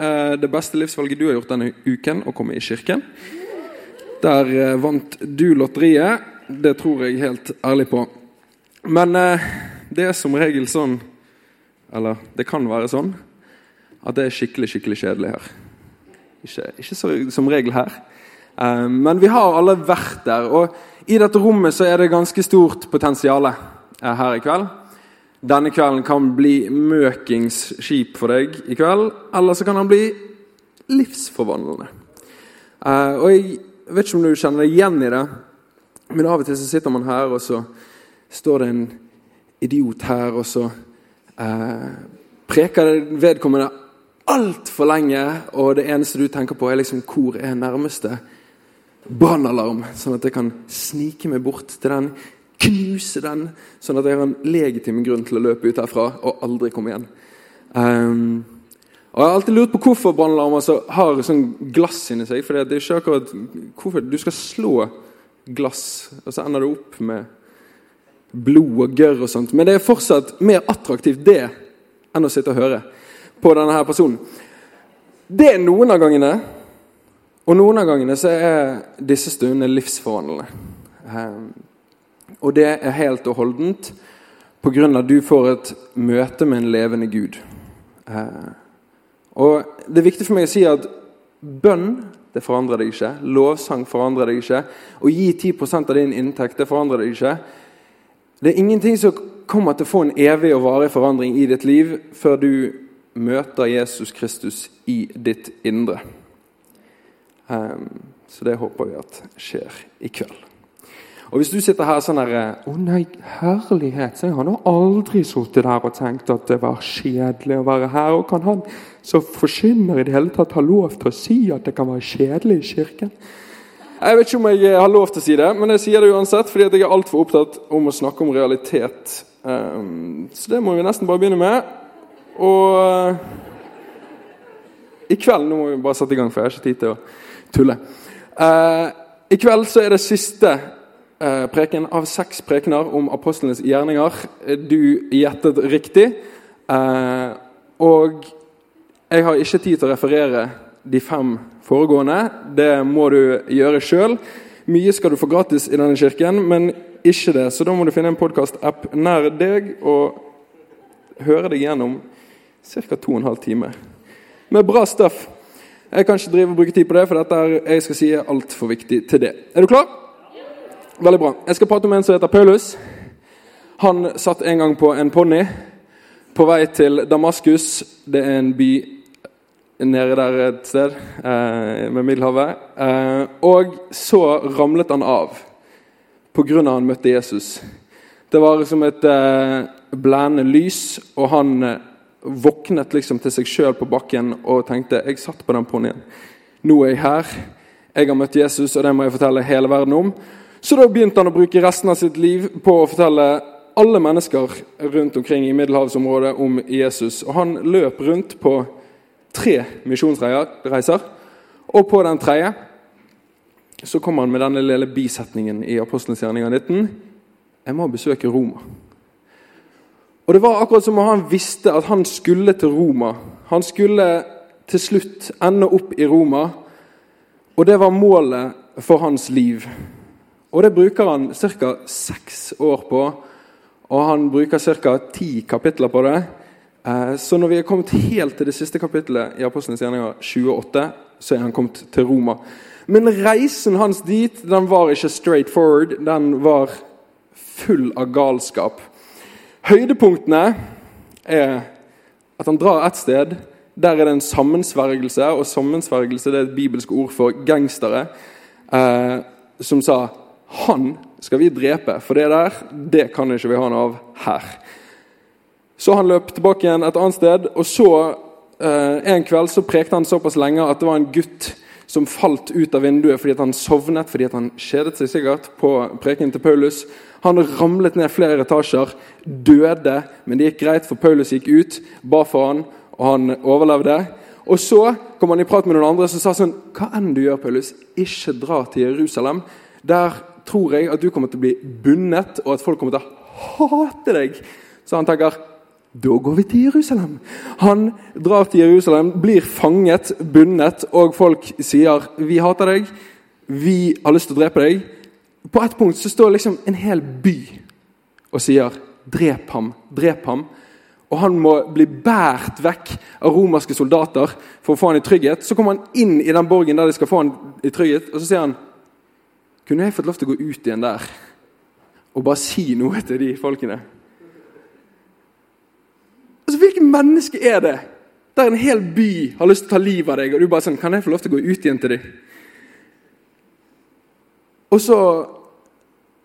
Eh, Det beste livsvalget du har gjort denne uken, å komme i kirken. Der eh, vant du lotteriet. Det tror jeg helt ærlig på. Men eh, det er som regel sånn, eller det kan være sånn, at det er skikkelig, skikkelig kjedelig her. Ikke, ikke så, som regel her. Men vi har alle vært der, og i dette rommet så er det ganske stort potensial her i kveld. Denne kvelden kan bli møkings kjip for deg i kveld, eller så kan den bli livsforvandlende. Eh, og Jeg vet ikke om du kjenner deg igjen i det, men av og til så sitter man her, og så står det en idiot her, og så eh, preker vedkommende altfor lenge, og det eneste du tenker på, er liksom hvor er nærmeste brannalarm, sånn at jeg kan snike meg bort til den knuse den, sånn at jeg har en legitim grunn til å løpe ut herfra og aldri komme igjen. Um, og Jeg har alltid lurt på hvorfor brannalarmer altså har sånn glass inni seg. for det er ikke akkurat hvorfor Du skal slå glass, og så ender det opp med blod og gørr og sånt. Men det er fortsatt mer attraktivt det enn å sitte og høre på denne her personen. Det er noen av gangene. Og noen av gangene så er disse stundene livsforvandlende. Um, og det er helt og holdent pga. at du får et møte med en levende Gud. Eh, og Det er viktig for meg å si at bønn det forandrer deg ikke. Lovsang forandrer deg ikke. Å gi 10% av din inntekt det forandrer deg ikke. Det er ingenting som kommer til å få en evig og varig forandring i ditt liv før du møter Jesus Kristus i ditt indre. Um, så det håper vi at skjer i kveld. Og Hvis du sitter her sånn her Å nei, herlighet, så jeg har nå aldri sittet der og tenkt at det var kjedelig å være her. Og kan han som forkynner i det hele tatt ha lov til å si at det kan være kjedelig i kirken? Jeg vet ikke om jeg har lov til å si det, men jeg sier det uansett fordi jeg er altfor opptatt om å snakke om realitet. Um, så det må vi nesten bare begynne med. Og uh, i kveld Nå må vi bare sette i gang, for jeg har ikke tid til å tulle. I kveld så er det siste Eh, preken av seks prekener om apostlenes gjerninger. Du gjettet riktig. Eh, og jeg har ikke tid til å referere de fem foregående. Det må du gjøre sjøl. Mye skal du få gratis i denne kirken, men ikke det. Så da må du finne en podkast-app nær deg og høre deg gjennom ca. 2 12 timer med bra stuff. Jeg kan ikke drive og bruke tid på det, for dette er, jeg skal si er altfor viktig til det. Er du klar? Veldig bra. Jeg skal prate om en som heter Paulus. Han satt en gang på en ponni på vei til Damaskus. Det er en by nede der et sted eh, med Middelhavet. Eh, og så ramlet han av pga. han møtte Jesus. Det var liksom et eh, blendende lys, og han eh, våknet liksom til seg sjøl på bakken og tenkte jeg satt på den ponnien. Nå er jeg her. Jeg har møtt Jesus, og det må jeg fortelle hele verden om. Så da begynte han å bruke resten av sitt liv på å fortelle alle mennesker rundt omkring i middelhavsområdet om Jesus. Og han løp rundt på tre misjonsreiser. Og på den tredje så kom han med denne lille bisetningen i Apostelens gjerninger 19. Jeg må besøke Roma. Og Det var akkurat som om han visste at han skulle til Roma. Han skulle til slutt ende opp i Roma, og det var målet for hans liv. Og det bruker han ca. seks år på. Og han bruker ca. ti kapitler på det. Eh, så når vi er kommet helt til det siste kapittelet i Apostlenes gjerninger 28, så er han kommet til Roma. Men reisen hans dit den var ikke straight forward. Den var full av galskap. Høydepunktene er at han drar et sted. Der er det en sammensvergelse, og sammensvergelse er et bibelsk ord for gangstere. Eh, som sa han skal vi drepe, for det der det kan ikke vi ha noe av her. Så han løp tilbake igjen et annet sted, og så eh, en kveld så prekte han såpass lenge at det var en gutt som falt ut av vinduet fordi han sovnet fordi han kjedet seg sikkert på prekenen til Paulus. Han ramlet ned flere etasjer, døde, men det gikk greit, for Paulus gikk ut, ba for han, og han overlevde. Og så kom han i prat med noen andre som sa sånn Hva enn du gjør, Paulus, ikke dra til Jerusalem. Der tror jeg at du kommer til å bli bundet, og at folk kommer til å hate deg. Så han tenker da går vi til Jerusalem. Han drar til Jerusalem, blir fanget, bundet, og folk sier 'Vi hater deg. Vi har lyst til å drepe deg.' På et punkt så står liksom en hel by og sier 'Drep ham. Drep ham.' Og han må bli båret vekk av romerske soldater for å få han i trygghet. Så kommer han inn i den borgen der de skal få han i trygghet, og så sier han Kunne jeg fått lov til å gå ut igjen der og bare si noe til de folkene? Altså, Hvilket menneske er det der en hel by har lyst til å ta livet av deg, og du bare sånn Kan jeg få lov til å gå ut igjen til dem? Og så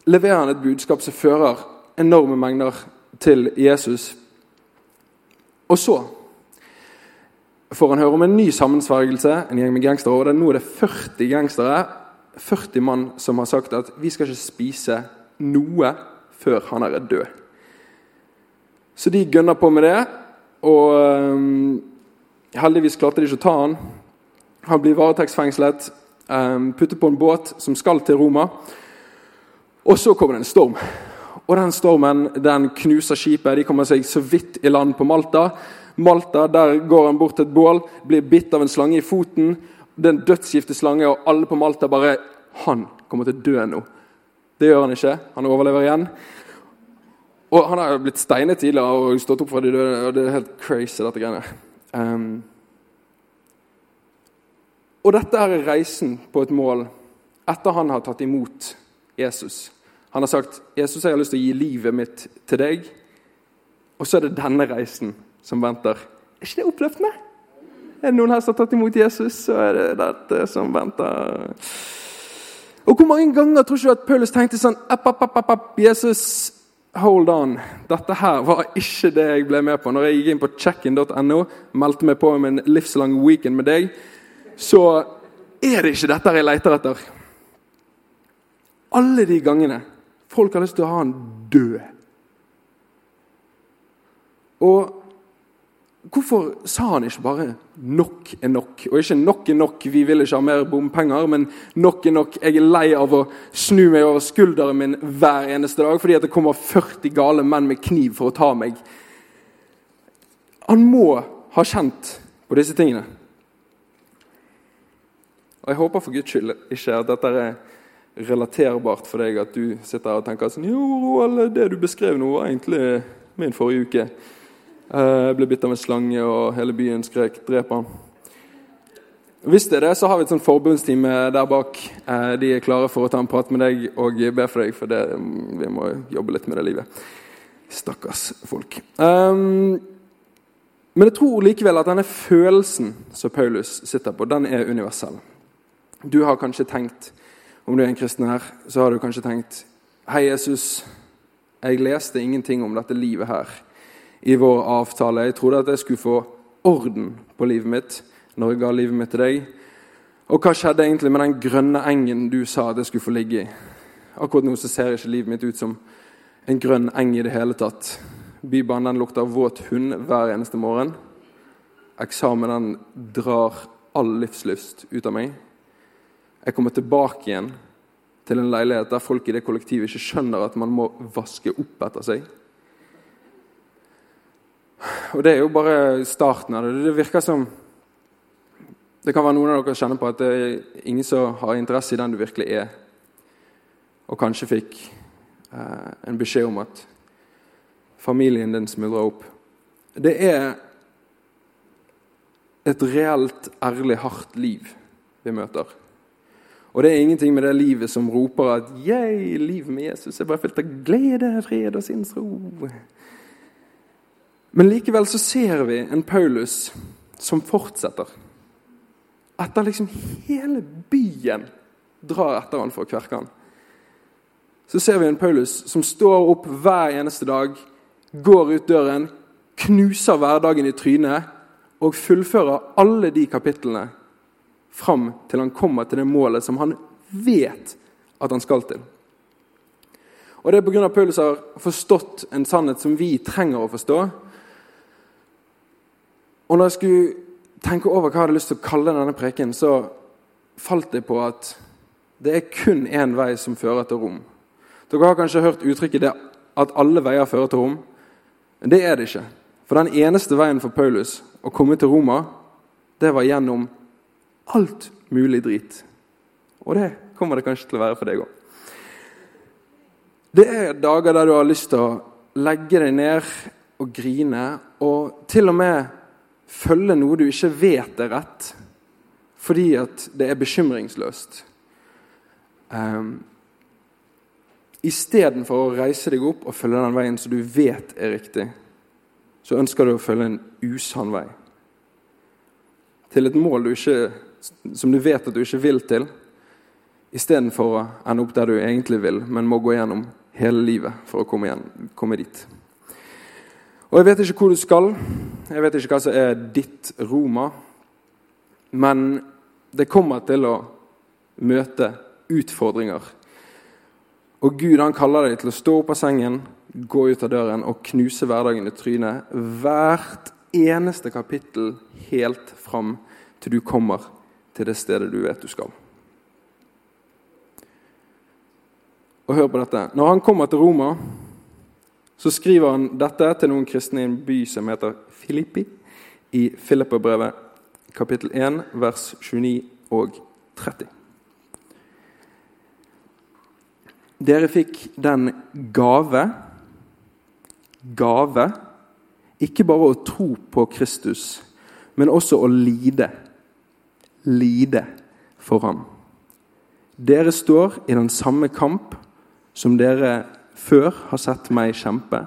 leverer han et budskap som fører enorme mengder til Jesus. Og så får han høre om en ny sammensvergelse, en gjeng med gangstere. og Nå er det 40 gangstere, 40 mann, som har sagt at vi skal ikke spise noe før han er død. Så de gønner på med det, og um, heldigvis klarte de ikke å ta han. Han blir varetektsfengslet, um, puttet på en båt som skal til Roma. Og så kommer det en storm. Og den stormen den knuser skipet. De kommer seg så vidt i land på Malta. Malta, Der går han bort til et bål, blir bitt av en slange i foten. Det er en dødsgiftig slange, og alle på Malta bare Han kommer til å dø nå. Det gjør han ikke. Han overlever igjen. Og han har blitt steinet tidligere og stått opp fra de døde. og Det er helt crazy, dette greiene. Um, og dette er reisen på et mål etter han har tatt imot Jesus. Han har sagt 'Jesus, jeg har lyst til å gi livet mitt til deg'. Og så er det denne reisen som venter. Er ikke det oppløftende? Er det noen her som har tatt imot Jesus, så er det dette som venter. Og Hvor mange ganger tror du at Paulus tenkte sånn app, app, app, app, Jesus, hold on. Dette her var ikke det jeg ble med på. Når jeg gikk inn på check-in.no, meldte meg på med en livslang weekend med deg, så er det ikke dette jeg leter etter. Alle de gangene folk har lyst til å ha han død. Og Hvorfor sa han ikke bare 'nok er nok'? Og ikke 'nok er nok, vi vil ikke ha mer bompenger', men 'nok er nok', jeg er lei av å snu meg over skulderen min hver eneste dag fordi det kommer 40 gale menn med kniv for å ta meg. Han må ha kjent på disse tingene. Og Jeg håper for Guds skyld ikke at dette er relaterbart for deg, at du sitter her og tenker sånn Jo, Roald, det du beskrev nå, var egentlig min forrige uke. Jeg ble bitt av en slange, og hele byen skrek 'drep han'. Hvis det er det, så har vi et sånt forbundsteam der bak. Eh, de er klare for å ta en prat med deg og be for deg, for det, vi må jobbe litt med det livet. Stakkars folk. Um, men jeg tror likevel at denne følelsen som Paulus sitter på, den er universell. Du har kanskje tenkt, om du er en kristen her, så har du kanskje tenkt Hei, Jesus. Jeg leste ingenting om dette livet her i vår avtale. Jeg trodde at jeg skulle få orden på livet mitt når jeg ga livet mitt til deg. Og hva skjedde egentlig med den grønne engen du sa at jeg skulle få ligge i? Akkurat nå så ser ikke livet mitt ut som en grønn eng i det hele tatt. Bybanen den lukter våt hund hver eneste morgen. Eksamen den drar all livslyst ut av meg. Jeg kommer tilbake igjen til en leilighet der folk i det kollektivet ikke skjønner at man må vaske opp etter seg. Og det er jo bare starten av det. Det virker som Det kan være noen av dere kjenner på at det er ingen som har interesse i den du virkelig er, og kanskje fikk eh, en beskjed om at familien din smuldrer opp. Det er et reelt, ærlig, hardt liv vi møter. Og det er ingenting med det livet som roper at 'jeg, livet med Jesus er bare fylt av glede, fred og sinnsro'. Men likevel så ser vi en Paulus som fortsetter. Etter liksom hele byen drar etter han for å kverke han. Så ser vi en Paulus som står opp hver eneste dag, går ut døren, knuser hverdagen i trynet og fullfører alle de kapitlene fram til han kommer til det målet som han vet at han skal til. Og Det er pga. Paulus har forstått en sannhet som vi trenger å forstå. Og når jeg skulle tenke over hva jeg hadde lyst til å kalle denne preken, så falt jeg på at det er kun én vei som fører til Rom. Dere har kanskje hørt uttrykket at alle veier fører til Rom. Men det er det ikke. For den eneste veien for Paulus å komme til Roma, det var gjennom alt mulig drit. Og det kommer det kanskje til å være for deg òg. Det er dager der du har lyst til å legge deg ned og grine, og til og med følge noe du ikke vet er rett, fordi at det er bekymringsløst. Um, Istedenfor å reise deg opp og følge den veien som du vet er riktig, så ønsker du å følge en usann vei. Til et mål du ikke, som du vet at du ikke vil til, istedenfor å ende opp der du egentlig vil, men må gå gjennom hele livet for å komme, igjen, komme dit. Og Jeg vet ikke hvor du skal, jeg vet ikke hva som er ditt Roma, men det kommer til å møte utfordringer og Gud han kaller deg til å stå opp av sengen, gå ut av døren og knuse hverdagen i trynet. Hvert eneste kapittel helt fram til du kommer til det stedet du vet du skal. Og hør på dette. Når han kommer til Roma, så skriver han dette til noen kristne i en by som heter Filippi, i Filipperbrevet kapittel 1, vers 29 og 30. Dere fikk den gave Gave ikke bare å tro på Kristus, men også å lide. Lide for ham. Dere står i den samme kamp som dere før har sett meg kjempe,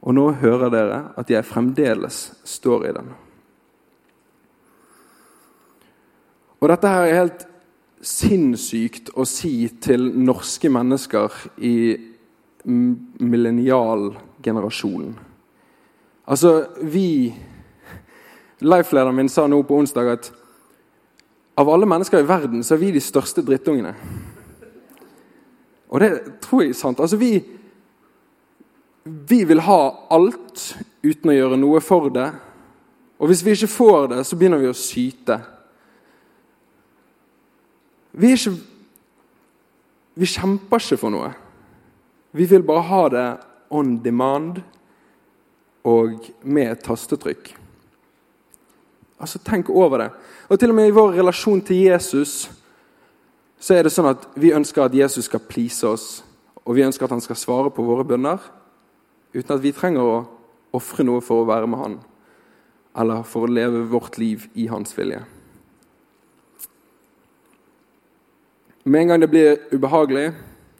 og nå hører dere at jeg fremdeles står i den. Og Dette her er helt sinnssykt å si til norske mennesker i millennialgenerasjonen. Altså, vi Life-lederen min sa nå på onsdag at av alle mennesker i verden så er vi de største drittungene. Og det tror jeg er sant. Altså, vi, vi vil ha alt uten å gjøre noe for det. Og hvis vi ikke får det, så begynner vi å syte. Vi, ikke, vi kjemper ikke for noe. Vi vil bare ha det on demand og med et tastetrykk. Altså, Tenk over det. Og Til og med i vår relasjon til Jesus så er det sånn at vi ønsker at Jesus skal please oss, og vi ønsker at han skal svare på våre bønner, uten at vi trenger å ofre noe for å være med han, eller for å leve vårt liv i hans vilje. Med en gang det blir ubehagelig,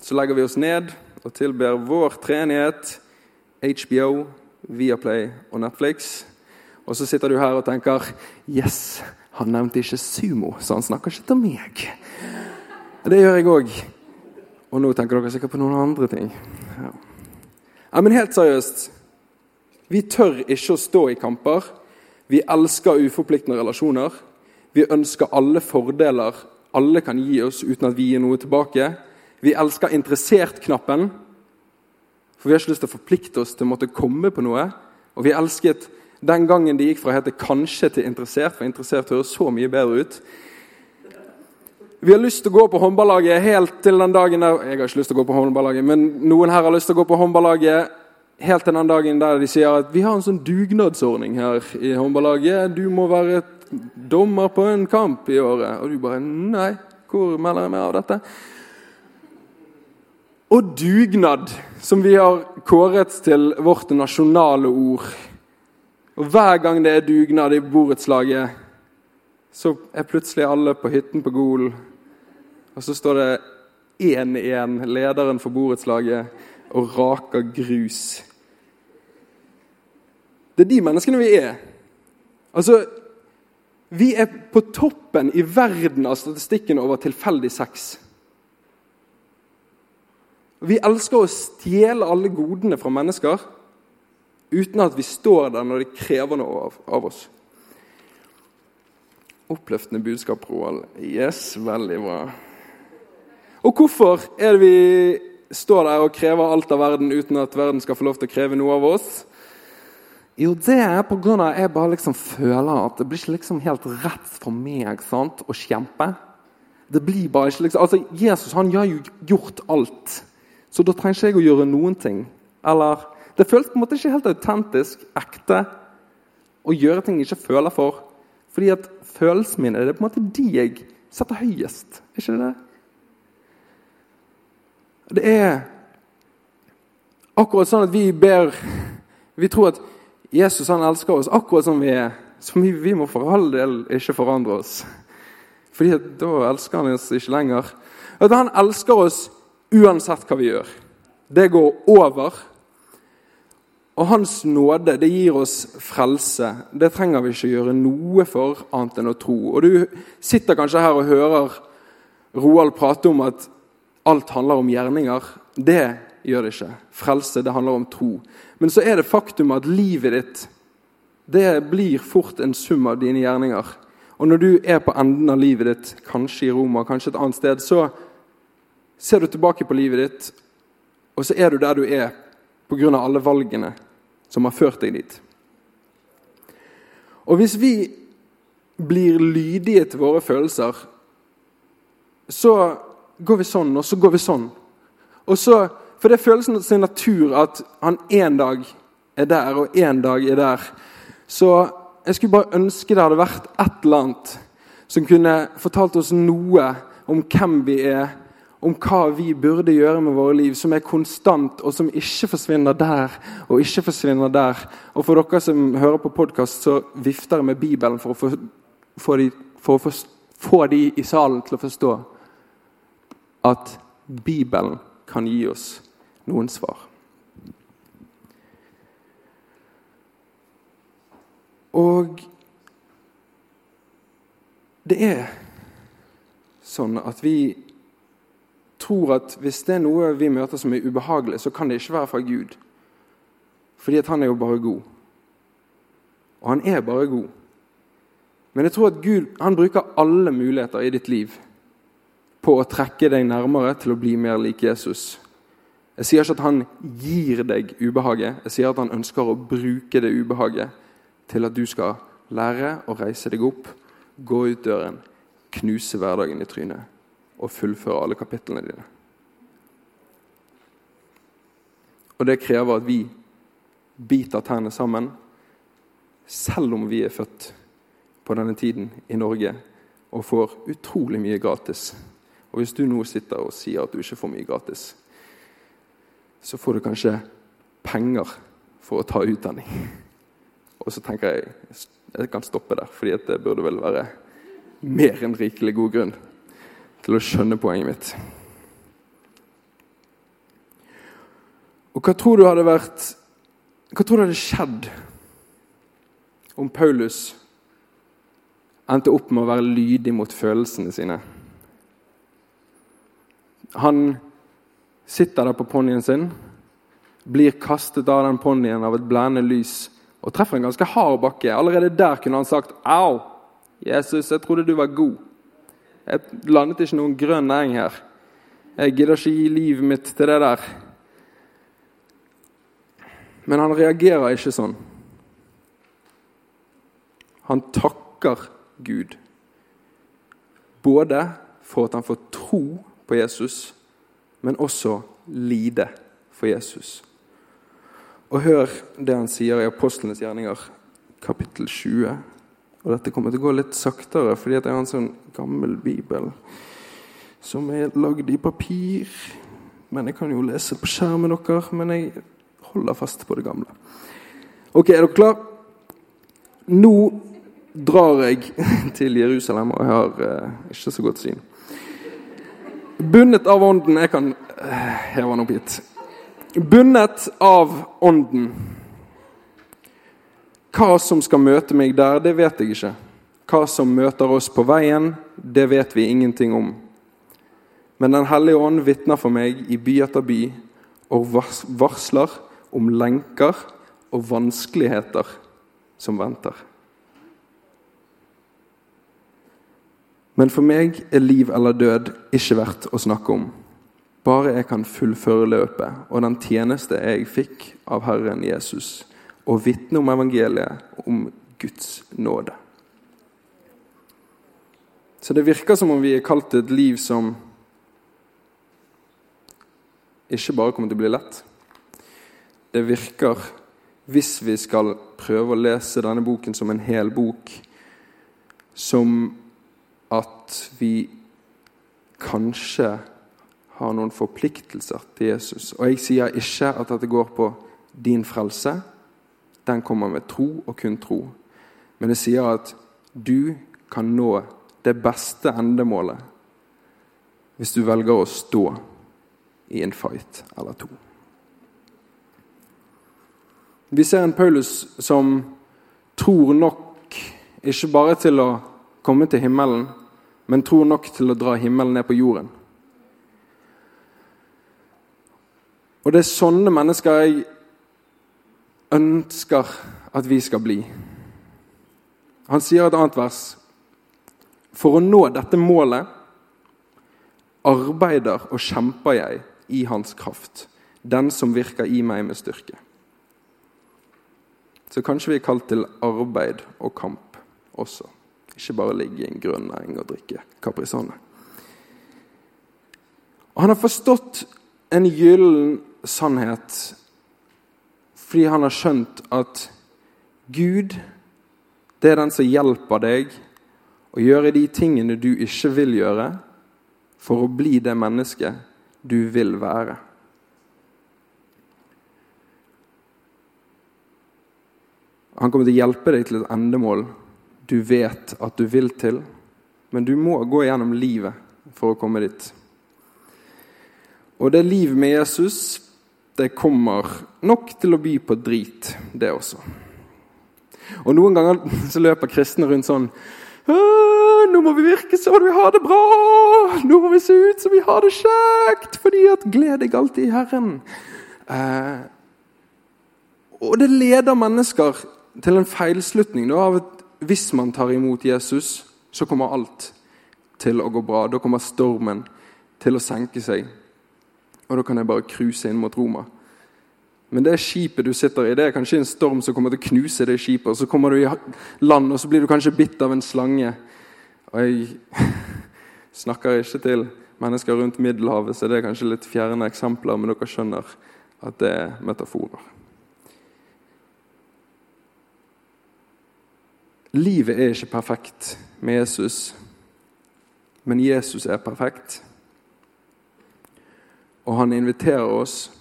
så legger vi oss ned og tilber vår treenighet, HBO, Viaplay og Netflix. Og så sitter du her og tenker Yes, han nevnte ikke sumo, så han snakker ikke til meg. Det gjør jeg òg. Og nå tenker dere sikkert på noen andre ting. Ja. Ja, Men helt seriøst. Vi tør ikke å stå i kamper. Vi elsker uforpliktende relasjoner. Vi ønsker alle fordeler alle kan gi oss uten at vi gir noe tilbake. Vi elsker interessert-knappen, for vi har ikke lyst til å forplikte oss til å måtte komme på noe. Og vi elsket den gangen det gikk fra å hete 'kanskje' til 'interessert', for 'interessert' høres så mye bedre ut. Vi har lyst til å gå på håndballaget helt til den dagen der Jeg har ikke lyst til å gå på håndballaget, men noen her har lyst til å gå på håndballaget helt til den dagen der de sier at vi har en sånn dugnadsordning her i håndballaget. Du må være dommer på en kamp i året. Og du bare Nei, hvor melder jeg meg av dette? Og dugnad, som vi har kåret til vårt nasjonale ord. Og Hver gang det er dugnad i borettslaget, så er plutselig alle på hytten på Gol. Og så står det 1-1, lederen for borettslaget, og raker grus. Det er de menneskene vi er. Altså, vi er på toppen i verden av statistikken over tilfeldig sex. Vi elsker å stjele alle godene fra mennesker uten at vi står der når de krever noe av, av oss. Oppløftende budskap, Roald. Yes, veldig bra. Og hvorfor er det vi står der og krever alt av verden uten at verden skal få lov til å kreve noe av oss? Jo, det er på grunn av at jeg bare liksom føler at det blir ikke liksom helt rett for meg sant, å kjempe. Det blir bare ikke liksom, altså Jesus han har jo gjort alt, så da trenger ikke jeg å gjøre noen ting. Eller Det føles på en måte ikke helt autentisk, ekte, å gjøre ting jeg ikke føler for. Fordi at følelsene mine det er på en måte de jeg setter høyest. Ikke det det? Er akkurat sånn at vi ber Vi tror at Jesus han elsker oss akkurat som vi er. Så vi, vi må for all del ikke forandre oss. Fordi da elsker han oss ikke lenger. At han elsker oss uansett hva vi gjør. Det går over. Og Hans nåde det gir oss frelse. Det trenger vi ikke gjøre noe for annet enn å tro. Og Du sitter kanskje her og hører Roald prate om at alt handler om gjerninger. Det gjør det ikke. Frelse det handler om tro. Men så er det faktum at livet ditt det blir fort en sum av dine gjerninger. Og når du er på enden av livet ditt, kanskje i Roma, kanskje et annet sted, så ser du tilbake på livet ditt, og så er du der du er pga. alle valgene som har ført deg dit. Og hvis vi blir lydige til våre følelser, så går vi sånn, og så går vi sånn. Og så, For det er følelsen av sin natur at han en dag er der, og en dag er der. Så jeg skulle bare ønske det hadde vært et eller annet som kunne fortalt oss noe om hvem vi er, om hva vi burde gjøre med våre liv, som er konstant, og som ikke forsvinner der og ikke forsvinner der. Og for dere som hører på podkast, så vifter jeg med Bibelen for å, få, få de, for å få, få de i salen til å forstå at Bibelen kan gi oss noen svar. Og det er sånn at vi tror at hvis det er noe vi møter som er ubehagelig, så kan det ikke være fra Gud. Fordi at han er jo bare god. Og han er bare god. Men jeg tror at Gud han bruker alle muligheter i ditt liv på å trekke deg nærmere til å bli mer lik Jesus. Jeg sier ikke at han gir deg ubehaget, jeg sier at han ønsker å bruke det ubehaget til at du skal lære å reise deg opp, gå ut døren, knuse hverdagen i trynet og fullføre alle kapitlene dine. Og det krever at vi biter tærne sammen, selv om vi er født på denne tiden i Norge og får utrolig mye gratis. Og hvis du nå sitter og sier at du ikke får mye gratis, så får du kanskje penger for å ta utdanning. Og så tenker jeg jeg kan stoppe der, fordi det burde vel være mer enn rikelig god grunn til å skjønne poenget mitt. Og hva tror du hadde vært Hva tror du hadde skjedd om Paulus endte opp med å være lydig mot følelsene sine? Han sitter der på ponnien sin, blir kastet av den ponnien av et blendende lys og treffer en ganske hard bakke. Allerede der kunne han sagt 'Au, Jesus, jeg trodde du var god'. Jeg landet ikke noen grønn næring her. Jeg gidder ikke gi livet mitt til det der. Men han reagerer ikke sånn. Han takker Gud. Både for at han får tro på Jesus, men også lide for Jesus. Og hør det han sier i Apostlenes gjerninger, kapittel 20. Og dette kommer til å gå litt saktere, fordi jeg har en sånn gammel bibel som er lagd i papir. Men jeg kan jo lese på skjermen deres, men jeg holder fast på det gamle. Ok, er dere klar? Nå drar jeg til Jerusalem, og jeg har eh, ikke så godt syn. Bundet av ånden Jeg kan eh, heve den opp hit bundet av Ånden. Hva som skal møte meg der, det vet jeg ikke. Hva som møter oss på veien, det vet vi ingenting om. Men Den hellige ånd vitner for meg i by etter by og varsler om lenker og vanskeligheter som venter. Men for meg er liv eller død ikke verdt å snakke om. Bare jeg kan fullføre løpet og den tjeneste jeg fikk av Herren Jesus, og vitne om evangeliet, om Guds nåde. Så det virker som om vi er kalt et liv som ikke bare kommer til å bli lett. Det virker, hvis vi skal prøve å lese denne boken som en hel bok, som at vi kanskje har noen forpliktelser til Jesus. Og jeg sier ikke at dette går på din frelse. Den kommer med tro og kun tro. Men jeg sier at du kan nå det beste endemålet hvis du velger å stå i en fight eller to. Vi ser en Paulus som tror nok ikke bare til å komme til himmelen, men tror nok til å dra himmelen ned på jorden. Og det er sånne mennesker jeg ønsker at vi skal bli. Han sier et annet vers. For å nå dette målet arbeider og kjemper jeg i hans kraft, den som virker i meg med styrke. Så kanskje vi er kalt til arbeid og kamp også. Ikke bare ligge i en grønn eng og drikke Caprisone. Han har forstått en gyllen sannhet fordi han har skjønt at Gud, det er den som hjelper deg å gjøre de tingene du ikke vil gjøre, for å bli det mennesket du vil være. Han kommer til å hjelpe deg til et endemål du vet at du vil til, men du må gå gjennom livet for å komme dit. Og det liv med Jesus, det kommer nok til å by på drit, det også. Og noen ganger så løper kristne rundt sånn nå må vi virke som vi har det bra! Nå må vi se ut som vi har det kjekt! Fordi at gled deg alltid i Herren. Eh, og det leder mennesker til en feilslutning da, av at hvis man tar imot Jesus, så kommer alt til å gå bra. Da kommer stormen til å senke seg. Og da kan jeg bare cruise inn mot Roma. Men det skipet du sitter i, det er kanskje en storm som kommer til å knuse det skipet. og Så kommer du i land, og så blir du kanskje bitt av en slange. Og jeg snakker ikke til mennesker rundt Middelhavet, så det er kanskje litt fjerne eksempler, men dere skjønner at det er metaforer. Livet er ikke perfekt med Jesus, men Jesus er perfekt. Og han inviterer oss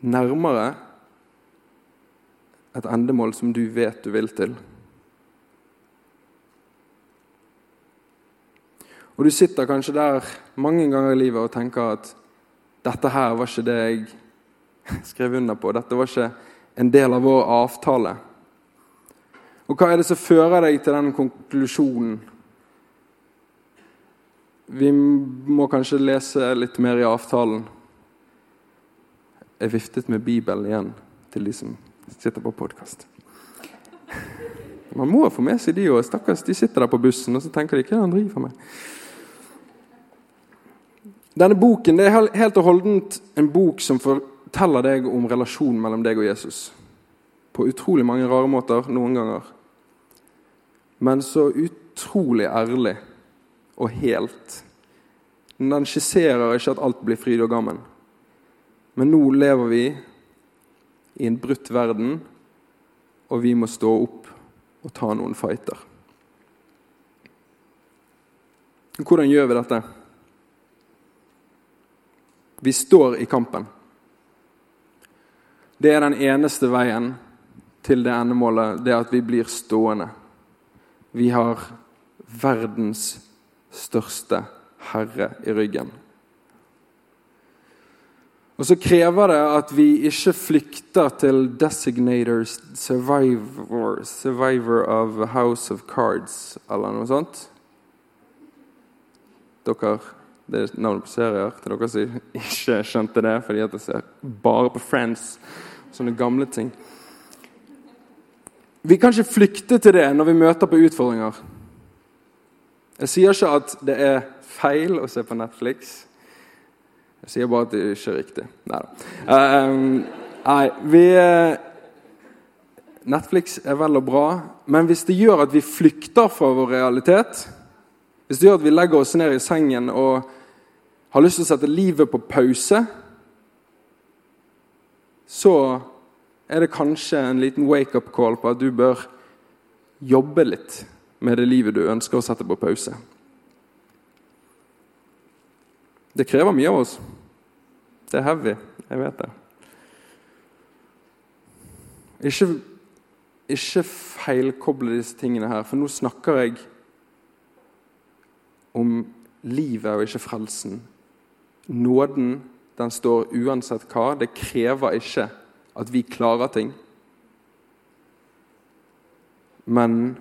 nærmere et endemål som du vet du vil til. Og du sitter kanskje der mange ganger i livet og tenker at dette her var ikke det jeg skrev under på. Dette var ikke en del av vår avtale. Og hva er det som fører deg til den konklusjonen? Vi må kanskje lese litt mer i avtalen. Jeg viftet med Bibelen igjen til de som sitter på podkast. Man må få med seg de òg. Stakkars, de sitter der på bussen og så tenker de, hva han driver med? Denne boken det er helt og holdent en bok som forteller deg om relasjonen mellom deg og Jesus. På utrolig mange rare måter noen ganger men så utrolig ærlig og helt. Den skisserer ikke at alt blir fryd og gammen. Men nå lever vi i en brutt verden, og vi må stå opp og ta noen fighter. Hvordan gjør vi dette? Vi står i kampen. Det er den eneste veien til det endemålet, det at vi blir stående. Vi har verdens største herre i ryggen. Og så krever det at vi ikke flykter til 'designator survivor, survivor of House of Cards' eller noe sånt. Dere, Det er navnet på serier til dere som ikke skjønte det fordi at jeg ser bare på Friends. Sånne gamle ting. Vi kan ikke flykte til det når vi møter på utfordringer. Jeg sier ikke at det er feil å se på Netflix. Jeg sier bare at det ikke er riktig. Neida. Uh, nei vi Netflix er vel og bra, men hvis det gjør at vi flykter fra vår realitet, hvis det gjør at vi legger oss ned i sengen og har lyst til å sette livet på pause, så er det kanskje en liten wake-up call på at du bør jobbe litt med det livet du ønsker å sette på pause. Det krever mye av oss. Det er heavy. Jeg vet det. Ikke, ikke feilkoble disse tingene her, for nå snakker jeg om livet og ikke frelsen. Nåden, den står uansett hva. Det krever ikke at vi klarer ting. Men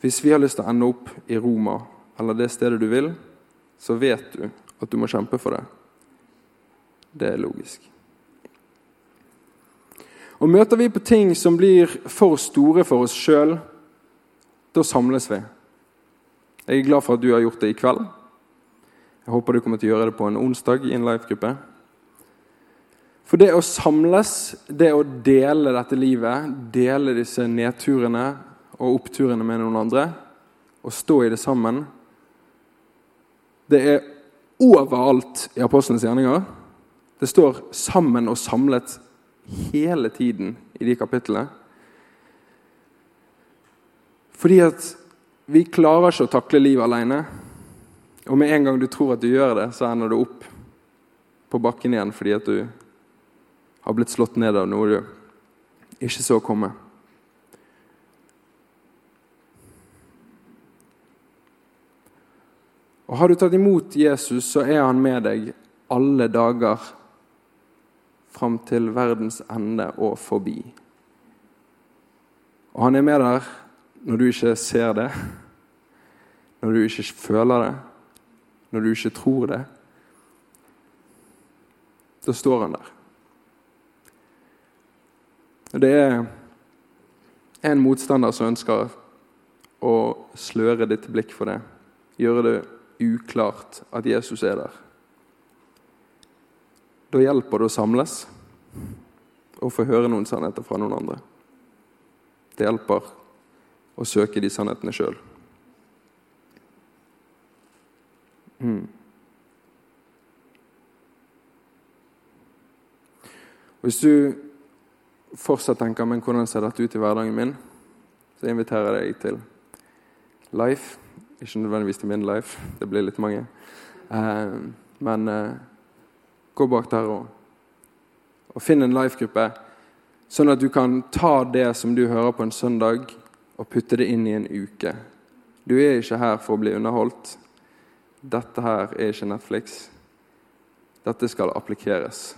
hvis vi har lyst til å ende opp i Roma, eller det stedet du vil, så vet du at du må kjempe for det. Det er logisk. Og Møter vi på ting som blir for store for oss sjøl, da samles vi. Jeg er glad for at du har gjort det i kveld. Jeg håper du kommer til å gjøre det på en onsdag i en live-gruppe. For det å samles, det å dele dette livet, dele disse nedturene, og oppturene med noen andre og stå i det sammen. Det er overalt i apostlenes gjerninger. Det står 'sammen og samlet' hele tiden i de kapitlene. Fordi at vi klarer ikke å takle livet alene. Og med en gang du tror at du gjør det, så ender du opp på bakken igjen fordi at du har blitt slått ned av noe du ikke så komme. Og Har du tatt imot Jesus, så er han med deg alle dager fram til verdens ende og forbi. Og han er med der når du ikke ser det, når du ikke føler det, når du ikke tror det. Da står han der. Det er en motstander som ønsker å sløre ditt blikk for det. Gjøre det uklart at Jesus er der. Da hjelper det å samles og få høre noen sannheter fra noen andre. Det hjelper å søke de sannhetene sjøl. Mm. Hvis du fortsatt tenker men hvordan ser dette ut i hverdagen min, så inviterer jeg deg til Life ikke nødvendigvis til min life, det blir litt mange. Eh, men eh, gå bak der og, og finn en life-gruppe, sånn at du kan ta det som du hører på en søndag, og putte det inn i en uke. Du er ikke her for å bli underholdt. Dette her er ikke Netflix. Dette skal applikeres.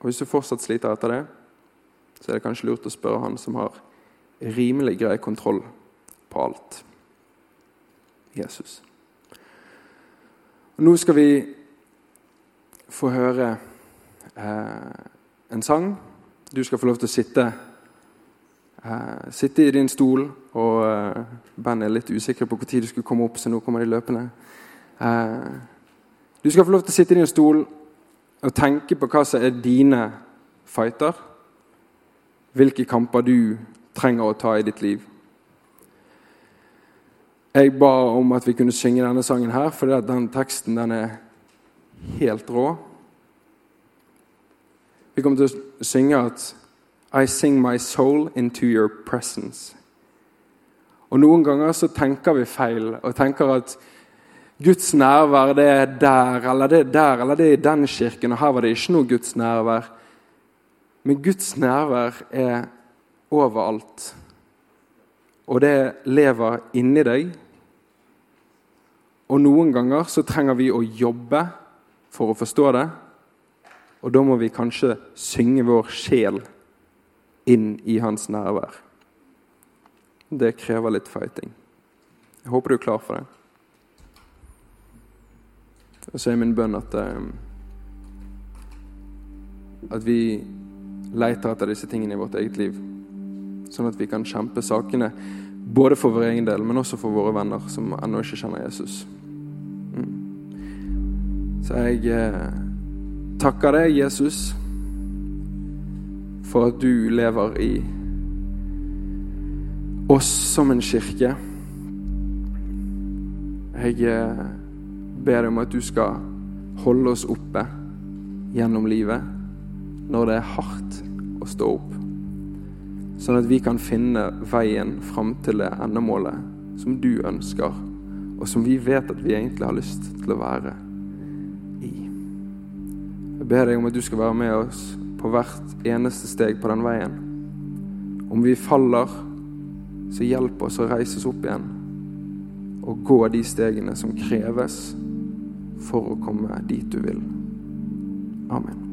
Og Hvis du fortsatt sliter etter det, så er det kanskje lurt å spørre han som har rimelig grei kontroll på alt. Jesus. Og nå skal vi få høre eh, en sang. Du skal få lov til å sitte, eh, sitte i din stol. Og eh, bandet er litt usikre på når du skulle komme opp, så nå kommer de løpende. Eh, du skal få lov til å sitte i din stol og tenke på hva som er dine fighter. Hvilke kamper du trenger å ta i ditt liv. Jeg ba om at vi kunne synge denne sangen her, at den teksten den er helt rå. Vi kommer til å synge at I sing my soul into your presence. Og Noen ganger så tenker vi feil og tenker at Guds nærvær det er der eller det er der eller det er i den kirken, og her var det ikke noe Guds nærvær. Men Guds nærvær er overalt. Og det lever inni deg. Og noen ganger så trenger vi å jobbe for å forstå det. Og da må vi kanskje synge vår sjel inn i hans nærvær. Det krever litt fighting. Jeg håper du er klar for det. Og så er min bønn at, eh, at vi leter etter disse tingene i vårt eget liv sånn at vi kan kjempe sakene Både for vår egen del, men også for våre venner som ennå ikke kjenner Jesus. Mm. Så jeg eh, takker deg, Jesus, for at du lever i oss som en kirke. Jeg eh, ber deg om at du skal holde oss oppe gjennom livet når det er hardt å stå opp. Sånn at vi kan finne veien fram til det endemålet som du ønsker, og som vi vet at vi egentlig har lyst til å være i. Jeg ber deg om at du skal være med oss på hvert eneste steg på den veien. Om vi faller, så hjelp oss å reise oss opp igjen og gå de stegene som kreves for å komme dit du vil. Amen.